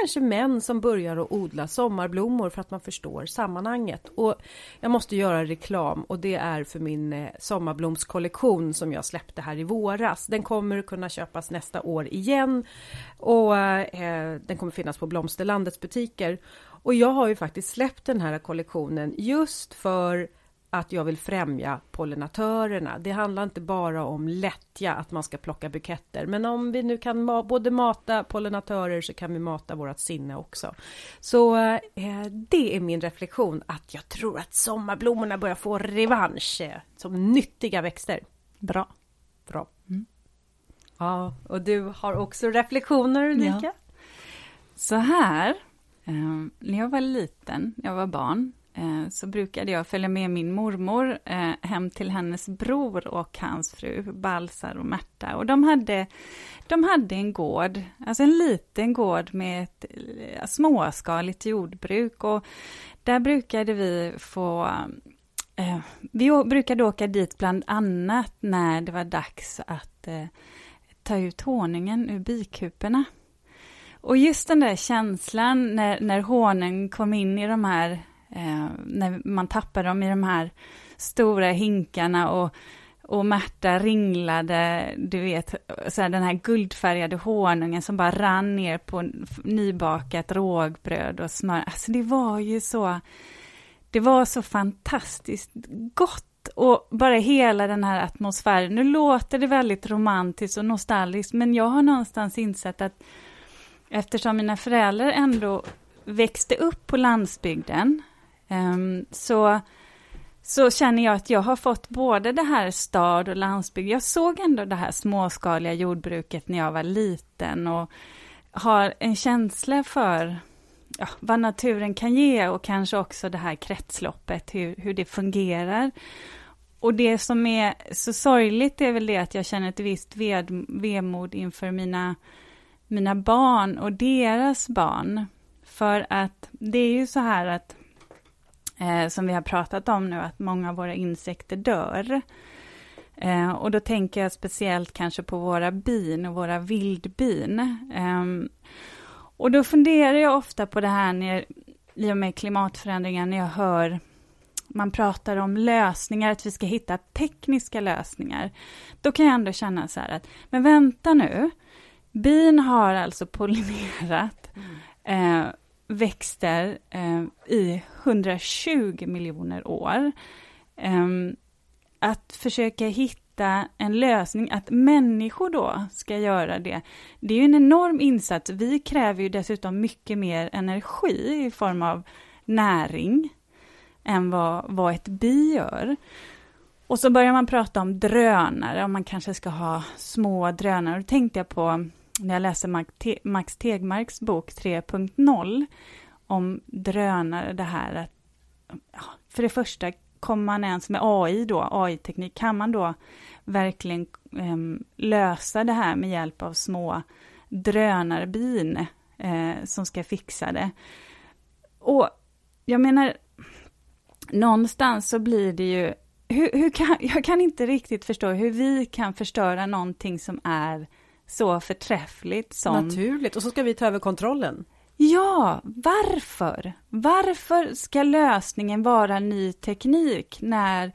kanske män som börjar att odla sommarblommor för att man förstår sammanhanget. Och jag måste göra reklam och det är för min eh, sommarblomskollektion som jag släppte här i våras. Den kommer kunna köpas nästa år igen och eh, den kommer finnas på Blomsterlandets butiker. Och jag har ju faktiskt släppt den här kollektionen just för att jag vill främja pollinatörerna. Det handlar inte bara om lättja, att man ska plocka buketter. Men om vi nu kan ma både mata pollinatörer så kan vi mata vårt sinne också. Så eh, det är min reflektion att jag tror att sommarblommorna börjar få revansch eh, som nyttiga växter. Bra. Bra. Mm. Ja, och du har också reflektioner Ulrika? Ja. Så här, eh, när jag var liten, jag var barn, Eh, så brukade jag följa med min mormor eh, hem till hennes bror och hans fru, Balsar och Märta. Och de hade, de hade en gård, alltså en liten gård med ett eh, småskaligt jordbruk. Och där brukade vi få eh, vi brukade åka dit bland annat när det var dags att ta ut honungen ur bikuporna. Och just den där känslan när, när honungen kom in i de här eh, när man tappade dem i de här stora hinkarna och, och Märta ringlade, du vet, så här, den här guldfärgade honungen som bara rann ner på nybakat rågbröd och smör. Alltså det var ju så, det var så fantastiskt gott och bara hela den här atmosfären. Nu låter det väldigt romantiskt och nostalgiskt, men jag har någonstans insett att eftersom mina föräldrar ändå växte upp på landsbygden, Ehm, så, så känner jag att jag har fått både det här stad och landsbygd. Jag såg ändå det här småskaliga jordbruket när jag var liten och har en känsla för ja, vad naturen kan ge och kanske också det här kretsloppet, hur, hur det fungerar. Och det som är så sorgligt är väl det att jag känner ett visst ved, vemod inför mina, mina barn och deras barn. För att det är ju så här att eh, som vi har pratat om nu, att många av våra insekter dör. Eh, och då tänker jag speciellt kanske på våra bin och våra vildbin. Eh, och då funderar jag ofta på det här när, i och med klimatförändringar, när jag hör man pratar om lösningar, att vi ska hitta tekniska lösningar. Då kan jag ändå känna så här att, men vänta nu, bin har alltså pollinerat mm. eh, växter eh, i 120 miljoner år. Eh, att försöka hitta en lösning, att människor då ska göra det, det är ju en enorm insats. Vi kräver ju dessutom mycket mer energi i form av näring än vad, vad ett bi gör. Och så börjar man prata om drönare, om man kanske ska ha små drönare. Då tänkte jag på när jag läser Max Tegmarks bok 3.0 om drönare, det här att för det första, kommer man ens med AI då, AI-teknik, kan man då verkligen eh, lösa det här med hjälp av små drönarbin eh, som ska fixa det? Och jag menar, någonstans så blir det ju, hur, hur kan, jag kan inte riktigt förstå hur vi kan förstöra någonting som är så förträffligt som... Naturligt, och så ska vi ta över kontrollen. Ja, varför? Varför ska lösningen vara ny teknik när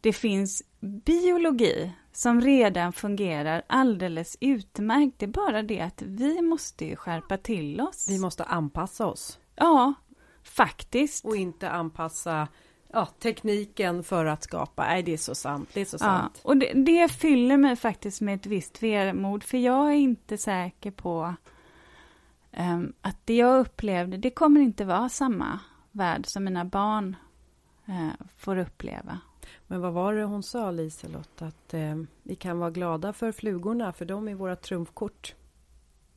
det finns biologi som redan fungerar alldeles utmärkt. Det är bara det att vi måste ju skärpa till oss. Vi måste anpassa oss. Ja, faktiskt. Och inte anpassa ja, tekniken för att skapa. Nej, det är så sant. Det är så sant. Ja, och det, det fyller mig faktiskt med ett visst vemod, för jag är inte säker på um, att det jag upplevde, det kommer inte vara samma värld som mina barn uh, får uppleva. Men vad var det hon sa, Liselott? Att eh, vi kan vara glada för flugorna, för de är våra trumfkort.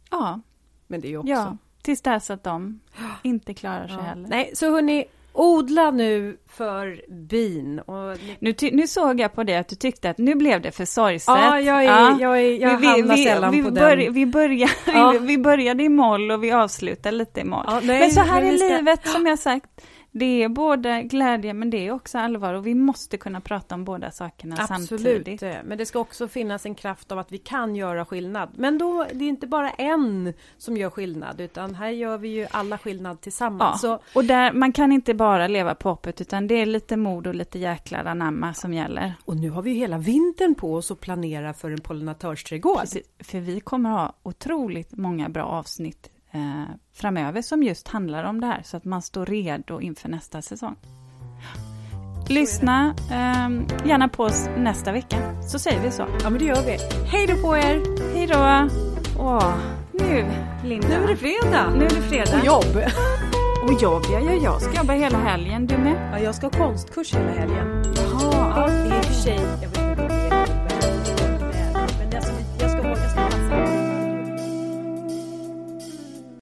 Ja. Men det är ju också... Ja, tills dess att de inte klarar sig ja. heller. Nej, så hörni, odla nu för bin. Och... Nu, nu såg jag på det att du tyckte att nu blev det för sorgset. Ja, jag, är, ja. jag, är, jag vi, hamnar vi, sällan vi på bör, den. Vi, börjar, ja. vi, vi började i moll och vi avslutar lite i moll. Ja, men så här men är ska... livet, som jag sagt. Det är både glädje men det är också allvar och vi måste kunna prata om båda sakerna Absolut. samtidigt. Men det ska också finnas en kraft av att vi kan göra skillnad. Men då, det är inte bara en som gör skillnad utan här gör vi ju alla skillnad tillsammans. Ja, och där, man kan inte bara leva på hoppet utan det är lite mod och lite jäklar anamma som gäller. Och nu har vi hela vintern på oss att planera för en pollinatörsträdgård. Precis, för vi kommer ha otroligt många bra avsnitt eh, framöver som just handlar om det här så att man står redo inför nästa säsong. Lyssna eh, gärna på oss nästa vecka så säger vi så. Ja men det gör vi. Hej då på er! Hej då! Åh, nu Linda. Nu är det fredag. Nu är det fredag. Och jobb. Och jobb, ja, ja jag ska jobba hela helgen. Du med? Ja, jag ska ha konstkurs hela helgen. Jaha. Ja, i och för sig.